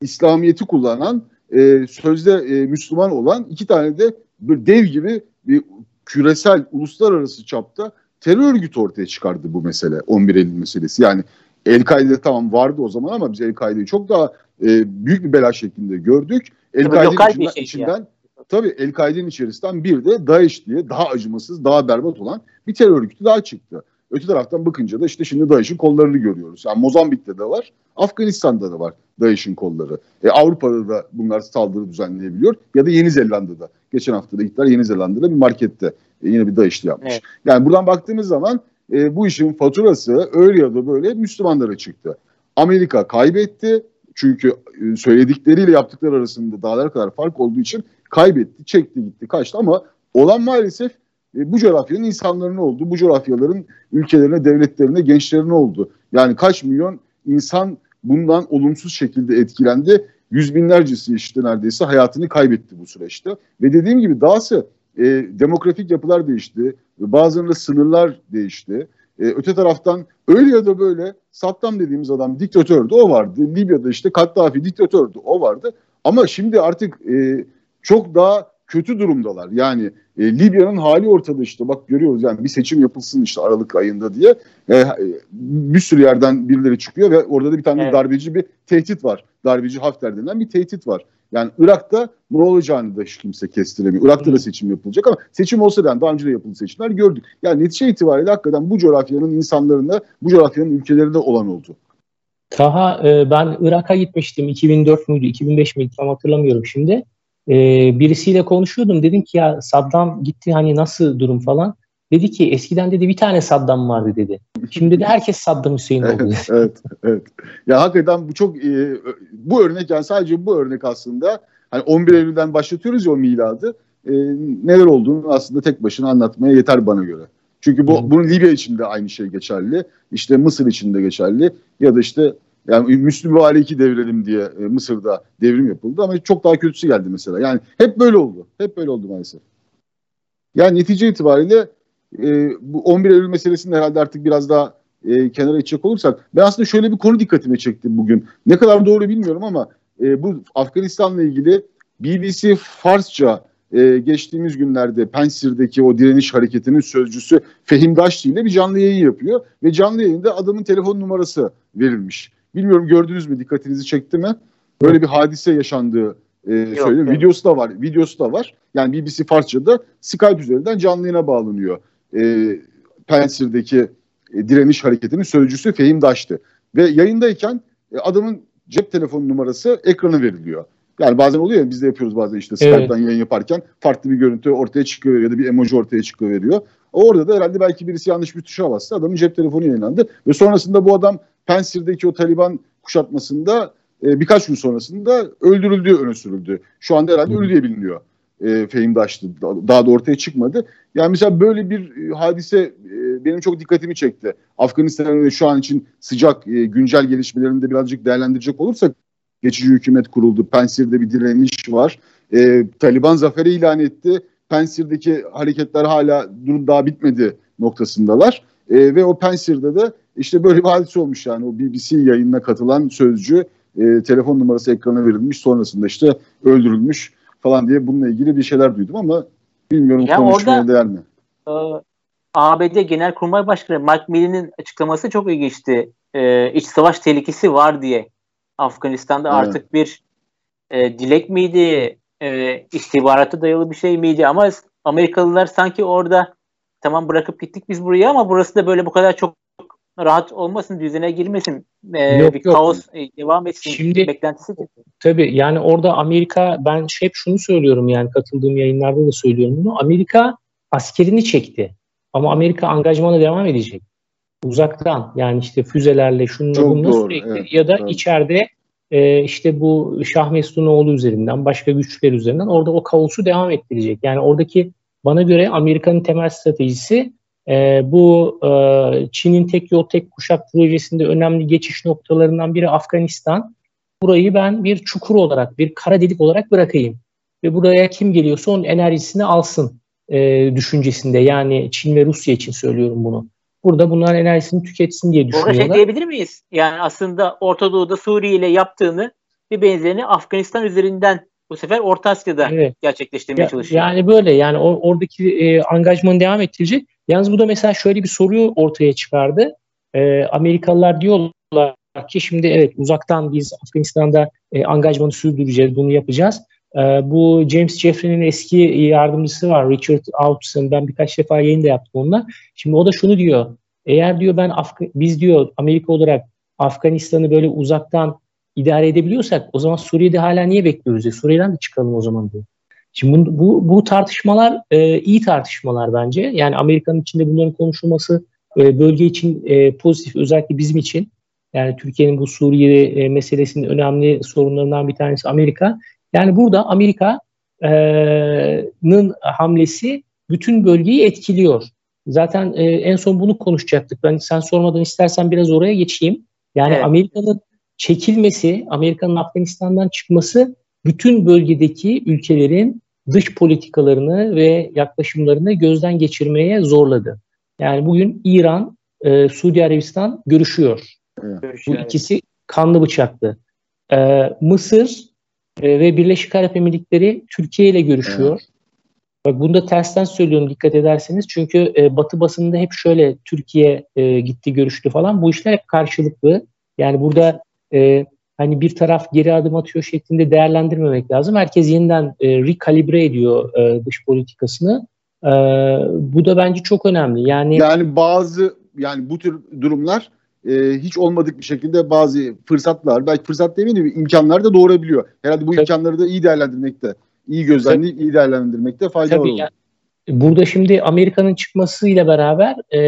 İslamiyet'i kullanan, e, sözde e, Müslüman olan iki tane de bir dev gibi bir küresel, uluslararası çapta terör örgütü ortaya çıkardı bu mesele. 11 Eylül meselesi. Yani El-Kaide tamam vardı o zaman ama biz El-Kaide'yi çok daha e, büyük bir bela şeklinde gördük. El-Kaide'nin içinden, şey içinden yani. tabii El-Kaide'nin içerisinden bir de DAEŞ diye daha acımasız, daha berbat olan bir terör örgütü daha çıktı. Öte taraftan bakınca da işte şimdi DAEŞ'in kollarını görüyoruz. Yani Mozambik'te de var, Afganistan'da da var DAEŞ'in kolları. E, Avrupa'da da bunlar saldırı düzenleyebiliyor ya da Yeni Zelanda'da. Geçen hafta da gittiler Yeni Zelanda'da bir markette e, yine bir DAEŞ'li yapmış. Evet. Yani buradan baktığımız zaman e, bu işin faturası öyle ya da böyle Müslümanlara çıktı. Amerika kaybetti. Çünkü e, söyledikleriyle yaptıkları arasında dağlar kadar fark olduğu için kaybetti, çekti gitti, kaçtı ama olan maalesef e, bu coğrafyanın insanların oldu. Bu coğrafyaların ülkelerine, devletlerine, gençlerine oldu. Yani kaç milyon insan bundan olumsuz şekilde etkilendi. Yüz binlercesi işte neredeyse hayatını kaybetti bu süreçte. Ve dediğim gibi dahası e, demografik yapılar değişti. Bazılarında sınırlar değişti. E, öte taraftan öyle ya da böyle Saddam dediğimiz adam diktatördü o vardı. Libya'da işte Kaddafi diktatördü o vardı. Ama şimdi artık e, çok daha kötü durumdalar. Yani e, Libya'nın hali ortada işte bak görüyoruz yani bir seçim yapılsın işte Aralık ayında diye e, bir sürü yerden birileri çıkıyor ve orada da bir tane evet. darbeci bir tehdit var. Darbeci Hafter denilen bir tehdit var. Yani Irak'ta ne olacağını da hiç kimse kestiremiyor. Irak'ta da seçim yapılacak ama seçim olsa da daha önce de yapılan seçimler gördük. Yani netice itibariyle hakikaten bu coğrafyanın insanlarında, bu coğrafyanın ülkelerinde olan oldu. Taha e, ben Irak'a gitmiştim 2004 müydü 2005 miydi tam hatırlamıyorum şimdi. E, birisiyle konuşuyordum dedim ki ya Saddam gitti hani nasıl durum falan. Dedi ki eskiden dedi bir tane Saddam vardı dedi. Şimdi de herkes Saddam Hüseyin oldu. evet, evet, evet. Ya hakikaten bu çok e, bu örnek yani sadece bu örnek aslında hani 11 Eylül'den başlatıyoruz ya o miladı. E, neler olduğunu aslında tek başına anlatmaya yeter bana göre. Çünkü bu bunun Libya için de aynı şey geçerli. İşte Mısır için de geçerli. Ya da işte yani Müslüm ve Aleyki devirelim diye e, Mısır'da devrim yapıldı ama çok daha kötüsü geldi mesela. Yani hep böyle oldu. Hep böyle oldu maalesef. Yani netice itibariyle e, bu 11 Eylül meselesini herhalde artık biraz daha e, kenara içecek olursak ben aslında şöyle bir konu dikkatime çekti bugün. Ne kadar doğru bilmiyorum ama e, bu Afganistan'la ilgili BBC Farsça e, geçtiğimiz günlerde Pensir'deki o direniş hareketinin sözcüsü Fehim Daşti ile bir canlı yayın yapıyor ve canlı yayında adamın telefon numarası verilmiş. Bilmiyorum gördünüz mü dikkatinizi çekti mi? Böyle bir hadise yaşandığı e, söylüyor. Videosu da var. Videosu da var. Yani BBC Farsça'da Skype üzerinden canlı yayına bağlanıyor e, Pensir'deki e, direniş hareketinin sözcüsü Fehim Daş'tı. Ve yayındayken e, adamın cep telefonu numarası ekrana veriliyor. Yani bazen oluyor ya biz de yapıyoruz bazen işte Skype'dan evet. yayın yaparken farklı bir görüntü ortaya çıkıyor ya da bir emoji ortaya çıkıyor veriyor. Orada da herhalde belki birisi yanlış bir tuşa bastı. Adamın cep telefonu yayınlandı. Ve sonrasında bu adam Pensir'deki o Taliban kuşatmasında e, birkaç gün sonrasında öldürüldüğü öne sürüldü. Şu anda herhalde ölü diye biliniyor e, Fehim Daş'tı. Daha da ortaya çıkmadı. Yani mesela böyle bir e, hadise e, benim çok dikkatimi çekti. Afganistan'ın şu an için sıcak e, güncel gelişmelerini de birazcık değerlendirecek olursak geçici hükümet kuruldu. Pensir'de bir direniş var. E, Taliban zaferi ilan etti. Pensir'deki hareketler hala durum daha bitmedi noktasındalar. E, ve o Pensir'de de işte böyle bir hadise olmuş yani o BBC yayınına katılan sözcü e, telefon numarası ekrana verilmiş sonrasında işte öldürülmüş falan diye bununla ilgili bir şeyler duydum ama bilmiyorum ya konuşmaya orada, değer mi? E, ABD Genelkurmay Başkanı Mark Milley'nin açıklaması çok ilginçti. E, iç savaş tehlikesi var diye Afganistan'da evet. artık bir e, dilek miydi, e, istihbarata dayalı bir şey miydi ama Amerikalılar sanki orada tamam bırakıp gittik biz buraya ama burası da böyle bu kadar çok rahat olmasın, düzene girmesin, e, yok, bir yok. kaos e, devam etsin Şimdi, beklentisi. Tabii yani orada Amerika ben hep şunu söylüyorum yani katıldığım yayınlarda da söylüyorum bunu. Amerika askerini çekti ama Amerika angajmana devam edecek. Uzaktan yani işte füzelerle şununla bununla sürekli evet, ya da evet. içeride e, işte bu Şah Meslunoğlu üzerinden başka güçler üzerinden orada o kaosu devam ettirecek. Yani oradaki bana göre Amerika'nın temel stratejisi e, bu e, Çin'in tek yol tek kuşak projesinde önemli geçiş noktalarından biri Afganistan. Burayı ben bir çukur olarak, bir kara delik olarak bırakayım. Ve buraya kim geliyorsa onun enerjisini alsın e, düşüncesinde. Yani Çin ve Rusya için söylüyorum bunu. Burada bunların enerjisini tüketsin diye düşünüyorlar. Orada şey diyebilir miyiz? Yani aslında Orta Doğu'da Suriye ile yaptığını bir benzerini Afganistan üzerinden bu sefer Orta Asya'da evet. gerçekleştirmeye ya, çalışıyor. Yani böyle yani or, oradaki e, angajmanı devam ettirecek. Yalnız bu da mesela şöyle bir soruyu ortaya çıkardı. E, Amerikalılar diyorlar ki şimdi evet uzaktan biz Afganistan'da e, angajmanı sürdüreceğiz, bunu yapacağız. E, bu James Jeffrey'nin eski yardımcısı var Richard Outson. Ben birkaç defa yayın da yaptım onunla. Şimdi o da şunu diyor. Eğer diyor ben Afga biz diyor Amerika olarak Afganistan'ı böyle uzaktan idare edebiliyorsak o zaman Suriye'de hala niye bekliyoruz. Suriye'den de çıkalım o zaman diyor. Şimdi bu, bu, bu tartışmalar e, iyi tartışmalar bence. Yani Amerika'nın içinde bunların konuşulması e, bölge için e, pozitif özellikle bizim için. Yani Türkiye'nin bu Suriye e, meselesinin önemli sorunlarından bir tanesi Amerika. Yani burada Amerika'nın e, hamlesi bütün bölgeyi etkiliyor. Zaten e, en son bunu konuşacaktık. Ben sen sormadan istersen biraz oraya geçeyim. Yani evet. Amerika'nın çekilmesi, Amerika'nın Afganistan'dan çıkması bütün bölgedeki ülkelerin dış politikalarını ve yaklaşımlarını gözden geçirmeye zorladı. Yani bugün İran, e, Suudi Arabistan görüşüyor. Evet. Bu ikisi kanlı bıçaklı. E, Mısır e, ve Birleşik Arap Emirlikleri Türkiye ile görüşüyor. Evet. Bak bunu da tersten söylüyorum dikkat ederseniz. Çünkü e, Batı basında hep şöyle Türkiye e, gitti görüştü falan. Bu işler hep karşılıklı. Yani burada e, hani bir taraf geri adım atıyor şeklinde değerlendirmemek lazım. Herkes yeniden e, rekalibre ediyor e, dış politikasını. E, bu da bence çok önemli. Yani yani bazı yani bu tür durumlar e, hiç olmadık bir şekilde bazı fırsatlar, belki fırsat demeyeyim de imkanlar da doğurabiliyor. Herhalde bu imkanları da iyi değerlendirmekte, iyi gözlemleyip iyi değerlendirmekte fayda Tabii var. Yani, burada şimdi Amerika'nın çıkmasıyla beraber e,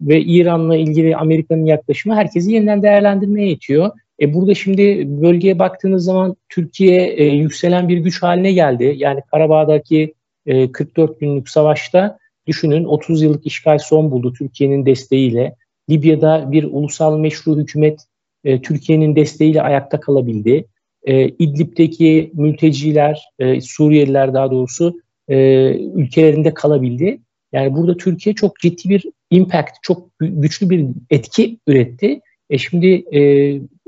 ve İran'la ilgili Amerika'nın yaklaşımı herkesi yeniden değerlendirmeye itiyor. E burada şimdi bölgeye baktığınız zaman Türkiye e, yükselen bir güç haline geldi. Yani Karabağ'daki e, 44 günlük savaşta düşünün 30 yıllık işgal son buldu Türkiye'nin desteğiyle. Libya'da bir ulusal meşru hükümet e, Türkiye'nin desteğiyle ayakta kalabildi. E, İdlib'deki mülteciler, e, Suriyeliler daha doğrusu e, ülkelerinde kalabildi. Yani burada Türkiye çok ciddi bir impact, çok güçlü bir etki üretti. E şimdi e,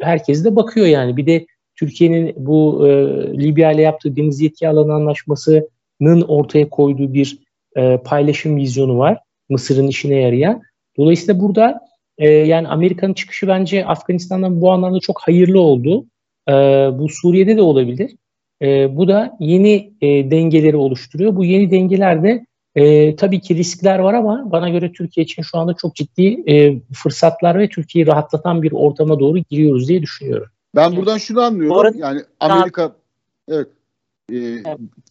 herkes de bakıyor yani. Bir de Türkiye'nin bu e, Libya ile yaptığı deniz yetki alanı anlaşmasının ortaya koyduğu bir e, paylaşım vizyonu var. Mısır'ın işine yarayan. Dolayısıyla burada e, yani Amerika'nın çıkışı bence Afganistan'dan bu anlamda çok hayırlı oldu. E, bu Suriye'de de olabilir. E, bu da yeni e, dengeleri oluşturuyor. Bu yeni dengelerde e, tabii ki riskler var ama bana göre Türkiye için şu anda çok ciddi e, fırsatlar ve Türkiye'yi rahatlatan bir ortama doğru giriyoruz diye düşünüyorum. Ben buradan şunu anlıyorum. Arada, yani Amerika evet, e,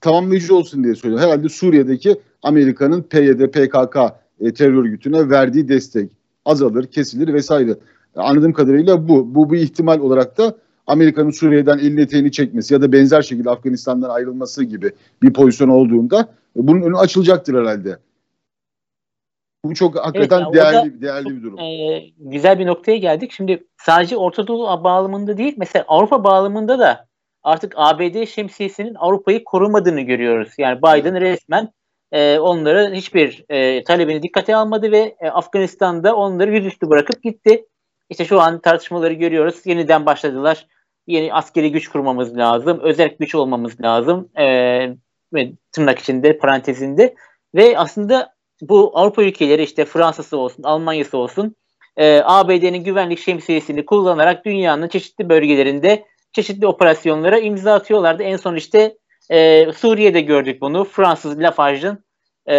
tamamlayıcı olsun diye söylüyorum. Herhalde Suriye'deki Amerika'nın PYD, PKK e, terör örgütüne verdiği destek azalır, kesilir vesaire. Anladığım kadarıyla bu. Bu bir ihtimal olarak da Amerika'nın Suriye'den elini eteğini çekmesi ya da benzer şekilde Afganistan'dan ayrılması gibi bir pozisyon olduğunda bunun önü açılacaktır herhalde. Bu çok hakikaten evet, değerli değerli bir durum. E, güzel bir noktaya geldik. Şimdi sadece Orta Doğu bağlamında değil, mesela Avrupa bağlamında da artık ABD şemsiyesinin Avrupa'yı korumadığını görüyoruz. Yani Biden resmen e, onları hiçbir e, talebini dikkate almadı ve e, Afganistan'da onları yüzüstü bırakıp gitti. İşte şu an tartışmaları görüyoruz. Yeniden başladılar. Yeni askeri güç kurmamız lazım. Özel güç olmamız lazım. E, tırnak içinde parantezinde. Ve aslında bu Avrupa ülkeleri işte Fransa'sı olsun, Almanya'sı olsun e, ABD'nin güvenlik şemsiyesini kullanarak dünyanın çeşitli bölgelerinde çeşitli operasyonlara imza atıyorlardı. En son işte e, Suriye'de gördük bunu. Fransız Lafarge'ın e,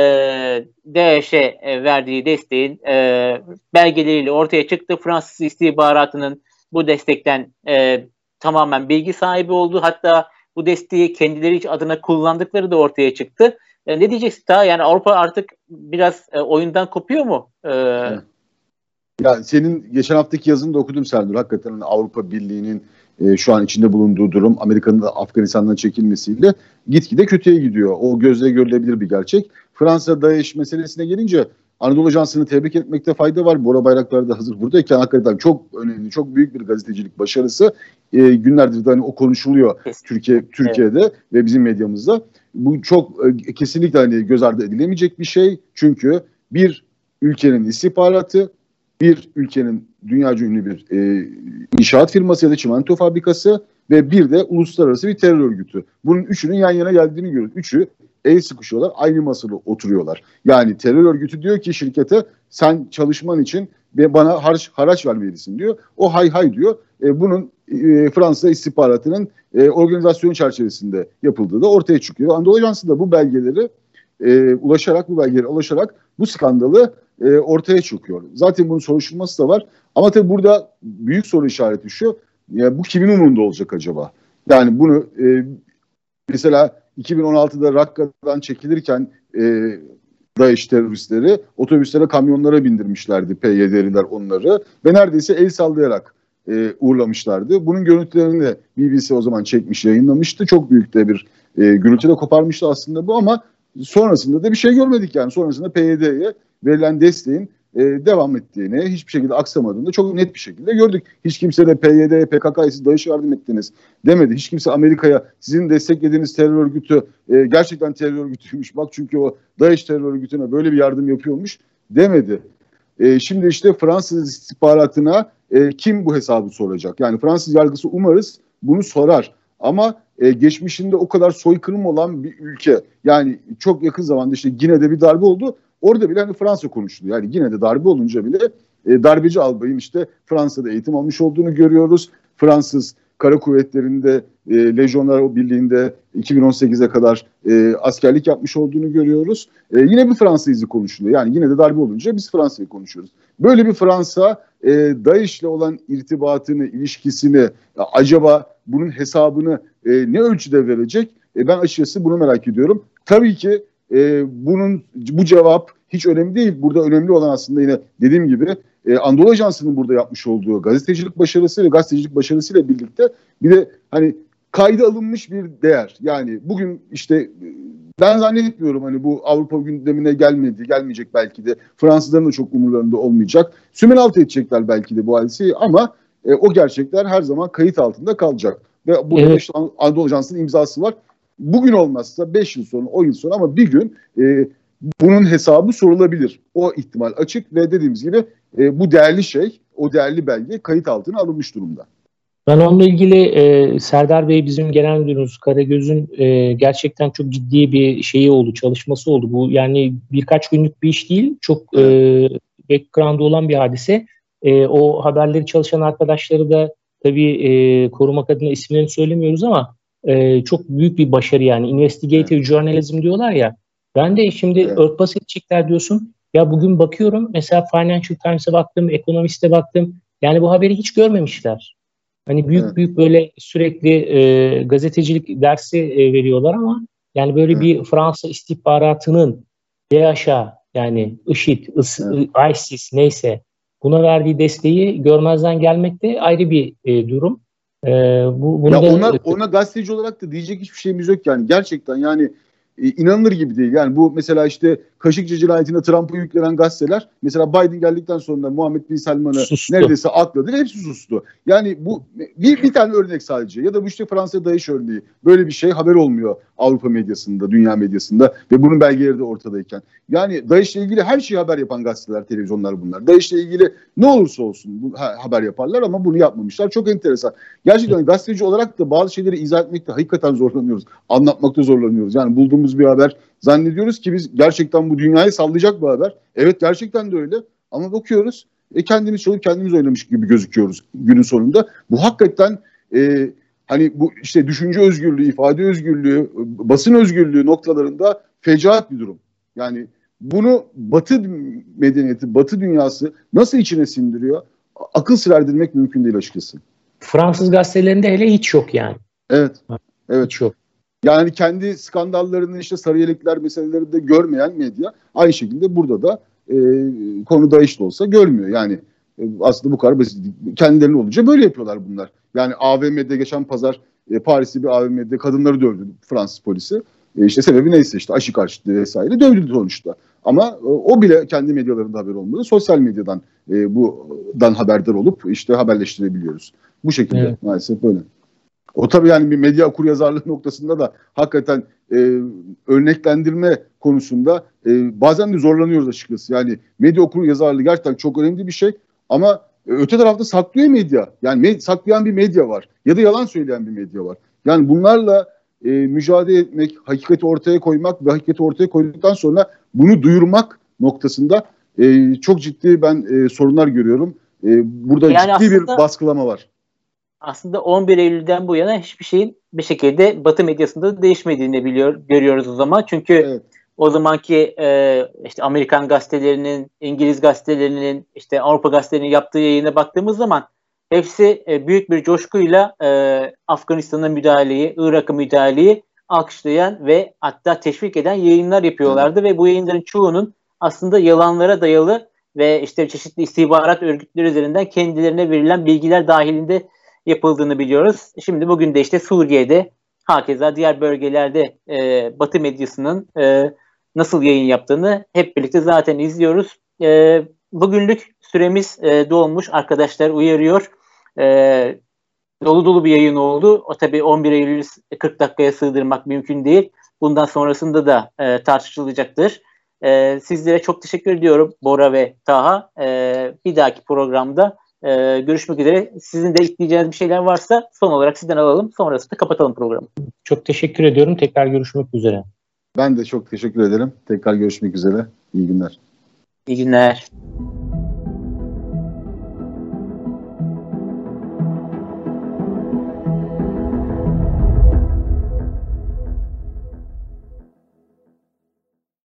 DAEŞ'e verdiği desteğin e, belgeleriyle ortaya çıktı. Fransız istihbaratının bu destekten e, tamamen bilgi sahibi oldu. Hatta bu desteği kendileri adına kullandıkları da ortaya çıktı. E, ne diyeceksin daha? Yani Avrupa artık biraz e, oyundan kopuyor mu? E, Ya senin geçen haftaki yazını da okudum Serdar. Hakikaten hani Avrupa Birliği'nin e, şu an içinde bulunduğu durum Amerika'nın da Afganistan'dan çekilmesiyle gitgide kötüye gidiyor. O gözle görülebilir bir gerçek. Fransa DAEŞ meselesine gelince Anadolu Ajansı'nı tebrik etmekte fayda var. Bora Bayraktar da hazır buradayken hakikaten çok önemli, çok büyük bir gazetecilik başarısı. E, günlerdir de hani o konuşuluyor Türkiye Türkiye'de evet. ve bizim medyamızda. Bu çok e, kesinlikle hani göz ardı edilemeyecek bir şey. Çünkü bir ülkenin istihbaratı, bir ülkenin dünyaca ünlü bir e, inşaat firması ya da çimento fabrikası ve bir de uluslararası bir terör örgütü. Bunun üçünün yan yana geldiğini görüyoruz. Üçü el sıkışıyorlar, aynı masada oturuyorlar. Yani terör örgütü diyor ki şirkete sen çalışman için bana haraç, haraç vermelisin diyor. O hay hay diyor. E, bunun e, Fransa istihbaratının e, organizasyon çerçevesinde yapıldığı da ortaya çıkıyor. Anadolu Ajansı da bu belgeleri e, ulaşarak, bu belgelere ulaşarak bu skandalı e, ortaya çıkıyor. Zaten bunun soruşturması da var. Ama tabii burada büyük soru işareti şu. Ya bu kimin umurunda olacak acaba? Yani bunu e, mesela 2016'da Rakka'dan çekilirken e, DAEŞ teröristleri otobüslere kamyonlara bindirmişlerdi PYD'liler onları ve neredeyse el sallayarak e, uğurlamışlardı. Bunun görüntülerini de BBC o zaman çekmiş yayınlamıştı. Çok büyük de bir e, gürültü de koparmıştı aslında bu ama sonrasında da bir şey görmedik yani. Sonrasında PYD'ye verilen desteğin e, devam ettiğini, hiçbir şekilde aksamadığını çok net bir şekilde gördük. Hiç kimse de PYD, PKK'ya siz DAEŞ'e yardım ettiniz demedi. Hiç kimse Amerika'ya sizin desteklediğiniz terör örgütü e, gerçekten terör örgütüymüş. Bak çünkü o DAEŞ terör örgütüne böyle bir yardım yapıyormuş demedi. E, şimdi işte Fransız istihbaratına e, kim bu hesabı soracak? Yani Fransız yargısı umarız bunu sorar. Ama e, geçmişinde o kadar soykırım olan bir ülke yani çok yakın zamanda işte Gine'de bir darbe oldu. Orada bile hani Fransa konuşuluyor. Yani yine de darbe olunca bile e, darbeci albayın işte Fransa'da eğitim almış olduğunu görüyoruz. Fransız kara kuvvetlerinde e, Lejyonlar Birliği'nde 2018'e kadar e, askerlik yapmış olduğunu görüyoruz. E, yine bir Fransa izi konuşuluyor. Yani yine de darbe olunca biz Fransa'yı konuşuyoruz. Böyle bir Fransa e, DAEŞ'le olan irtibatını, ilişkisini acaba bunun hesabını e, ne ölçüde verecek? E, ben açıkçası bunu merak ediyorum. Tabii ki e, bunun bu cevap hiç önemli değil. Burada önemli olan aslında yine dediğim gibi e, Anadolu Ajansı'nın burada yapmış olduğu gazetecilik başarısı ve gazetecilik başarısıyla birlikte bir de hani kayda alınmış bir değer. Yani bugün işte ben zannetmiyorum hani bu Avrupa gündemine gelmedi, gelmeyecek belki de. Fransızların da çok umurlarında olmayacak. Sümen altı edecekler belki de bu hadisi ama e, o gerçekler her zaman kayıt altında kalacak. Ve burada evet. işte Anadolu Ajansı'nın imzası var. Bugün olmazsa 5 yıl sonra, 10 yıl sonra ama bir gün e, bunun hesabı sorulabilir. O ihtimal açık ve dediğimiz gibi e, bu değerli şey, o değerli belge kayıt altına alınmış durumda. Ben onunla ilgili e, Serdar Bey bizim genel müdürümüz Karagöz'ün e, gerçekten çok ciddi bir şeyi oldu, çalışması oldu. Bu yani birkaç günlük bir iş değil, çok e, background'da olan bir hadise. E, o haberleri çalışan arkadaşları da tabii e, korumak adına isimlerini söylemiyoruz ama e, çok büyük bir başarı yani. Investigative journalism diyorlar ya. Ben de şimdi evet. örtbas edecekler diyorsun. Ya bugün bakıyorum mesela Financial Times'a baktım, Economist'e baktım. Yani bu haberi hiç görmemişler. Hani büyük evet. büyük böyle sürekli e, gazetecilik dersi e, veriyorlar ama yani böyle evet. bir Fransa istihbaratının DHA yani IŞİD, IS, evet. ISIS neyse buna verdiği desteği görmezden gelmek de ayrı bir e, durum. E, bu, bunu ya da, ona, ona gazeteci olarak da diyecek hiçbir şeyimiz yok yani gerçekten yani e, inanılır gibi değil. Yani bu mesela işte Kaşıkçı cinayetine Trump'ı yüklenen gazeteler mesela Biden geldikten sonra Muhammed Bin Salman'ı neredeyse akladı ve hepsi sustu. Yani bu bir, bir tane örnek sadece ya da bu işte Fransa Daesh örneği. Böyle bir şey haber olmuyor Avrupa medyasında, dünya medyasında ve bunun belgeleri de ortadayken. Yani Daesh'le ilgili her şeyi haber yapan gazeteler, televizyonlar bunlar. Daesh'le ilgili ne olursa olsun bu, ha, haber yaparlar ama bunu yapmamışlar. Çok enteresan. Gerçekten gazeteci olarak da bazı şeyleri izah etmekte hakikaten zorlanıyoruz. Anlatmakta zorlanıyoruz. Yani bulduğumuz bir haber zannediyoruz ki biz gerçekten bu dünyayı sallayacak bir haber. Evet gerçekten de öyle. Ama bakıyoruz e, kendimiz çalıp kendimiz oynamış gibi gözüküyoruz günün sonunda. Bu hakikaten e, hani bu işte düşünce özgürlüğü, ifade özgürlüğü, basın özgürlüğü noktalarında fecaat bir durum. Yani bunu Batı medeniyeti, Batı dünyası nasıl içine sindiriyor? Akıl sır erdirmek mümkün değil açıkçası. Fransız gazetelerinde hele hiç yok yani. Evet. Evet. Hiç yok. Yani kendi skandallarını işte sarı yelekler meseleleri de görmeyen medya aynı şekilde burada da e, konu DAEŞ'te olsa görmüyor. Yani e, aslında bu kadar basit. Kendilerine olunca böyle yapıyorlar bunlar. Yani AVM'de geçen pazar e, Paris'te bir AVM'de kadınları dövdü Fransız polisi. E, işte sebebi neyse işte aşı karşıtlığı vesaire dövdü sonuçta. Ama e, o bile kendi medyalarında haber olmadı. Sosyal medyadan e, budan haberdar olup işte haberleştirebiliyoruz. Bu şekilde evet. maalesef böyle. O tabii yani bir medya okur yazarlığı noktasında da hakikaten e, örneklendirme konusunda e, bazen de zorlanıyoruz açıkçası. Yani medya okur yazarlığı gerçekten çok önemli bir şey ama e, öte tarafta saklıyor medya. Yani med- saklayan bir medya var ya da yalan söyleyen bir medya var. Yani bunlarla e, mücadele etmek, hakikati ortaya koymak ve hakikati ortaya koyduktan sonra bunu duyurmak noktasında e, çok ciddi ben e, sorunlar görüyorum. E, burada yani ciddi bir baskılama var aslında 11 Eylül'den bu yana hiçbir şeyin bir şekilde Batı medyasında değişmediğini biliyor görüyoruz o zaman. Çünkü evet. o zamanki e, işte Amerikan gazetelerinin, İngiliz gazetelerinin, işte Avrupa gazetelerinin yaptığı yayına baktığımız zaman hepsi e, büyük bir coşkuyla e, Afganistan'a müdahaleyi, Irak'a müdahaleyi alkışlayan ve hatta teşvik eden yayınlar yapıyorlardı evet. ve bu yayınların çoğunun aslında yalanlara dayalı ve işte çeşitli istihbarat örgütleri üzerinden kendilerine verilen bilgiler dahilinde yapıldığını biliyoruz. Şimdi bugün de işte Suriye'de hakeza diğer bölgelerde e, Batı medyasının e, nasıl yayın yaptığını hep birlikte zaten izliyoruz. E, bugünlük süremiz e, dolmuş. Arkadaşlar uyarıyor. E, dolu dolu bir yayın oldu. O tabii 11 Eylül 40 dakikaya sığdırmak mümkün değil. Bundan sonrasında da e, tartışılacaktır. E, sizlere çok teşekkür ediyorum Bora ve Taha. E, bir dahaki programda ee, görüşmek üzere. Sizin de ekleyeceğiniz bir şeyler varsa son olarak sizden alalım. Sonrasında kapatalım programı. Çok teşekkür ediyorum. Tekrar görüşmek üzere. Ben de çok teşekkür ederim. Tekrar görüşmek üzere. İyi günler. İyi günler.